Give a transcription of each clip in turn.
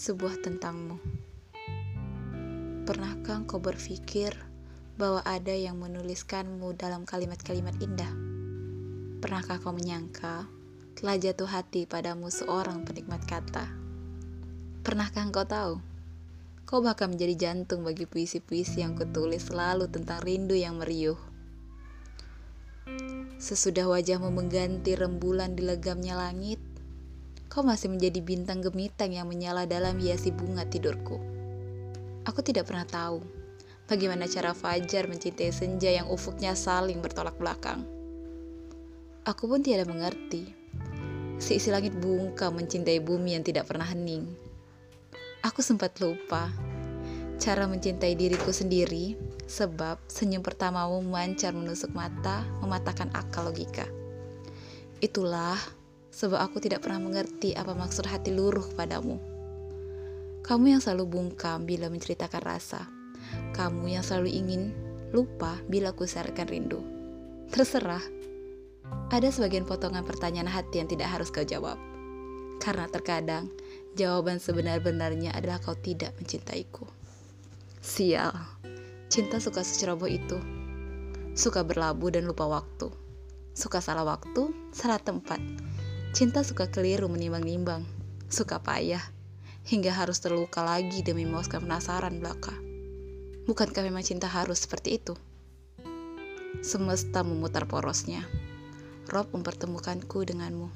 sebuah tentangmu. Pernahkah kau berpikir bahwa ada yang menuliskanmu dalam kalimat-kalimat indah? Pernahkah kau menyangka telah jatuh hati padamu seorang penikmat kata? Pernahkah kau tahu? Kau bahkan menjadi jantung bagi puisi-puisi yang kutulis selalu tentang rindu yang meriuh. Sesudah wajahmu mengganti rembulan di legamnya langit, kau masih menjadi bintang gemilang yang menyala dalam hiasi bunga tidurku. Aku tidak pernah tahu bagaimana cara Fajar mencintai senja yang ufuknya saling bertolak belakang. Aku pun tidak mengerti. Seisi langit bungka mencintai bumi yang tidak pernah hening. Aku sempat lupa cara mencintai diriku sendiri sebab senyum pertamamu memancar menusuk mata, mematahkan akal logika. Itulah sebab aku tidak pernah mengerti apa maksud hati luruh padamu. Kamu yang selalu bungkam bila menceritakan rasa. Kamu yang selalu ingin lupa bila kusarkan rindu. Terserah. Ada sebagian potongan pertanyaan hati yang tidak harus kau jawab. Karena terkadang jawaban sebenar-benarnya adalah kau tidak mencintaiku. Sial. Cinta suka seceroboh itu. Suka berlabuh dan lupa waktu. Suka salah waktu, salah tempat Cinta suka keliru menimbang-nimbang, suka payah, hingga harus terluka lagi demi memuaskan penasaran belaka. Bukankah memang cinta harus seperti itu? Semesta memutar porosnya. Rob mempertemukanku denganmu.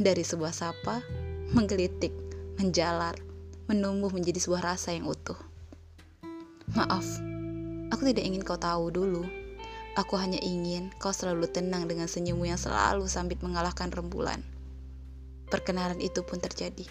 Dari sebuah sapa, menggelitik, menjalar, menumbuh menjadi sebuah rasa yang utuh. Maaf, aku tidak ingin kau tahu dulu. Aku hanya ingin kau selalu tenang dengan senyummu yang selalu sambit mengalahkan rembulan perkenalan itu pun terjadi.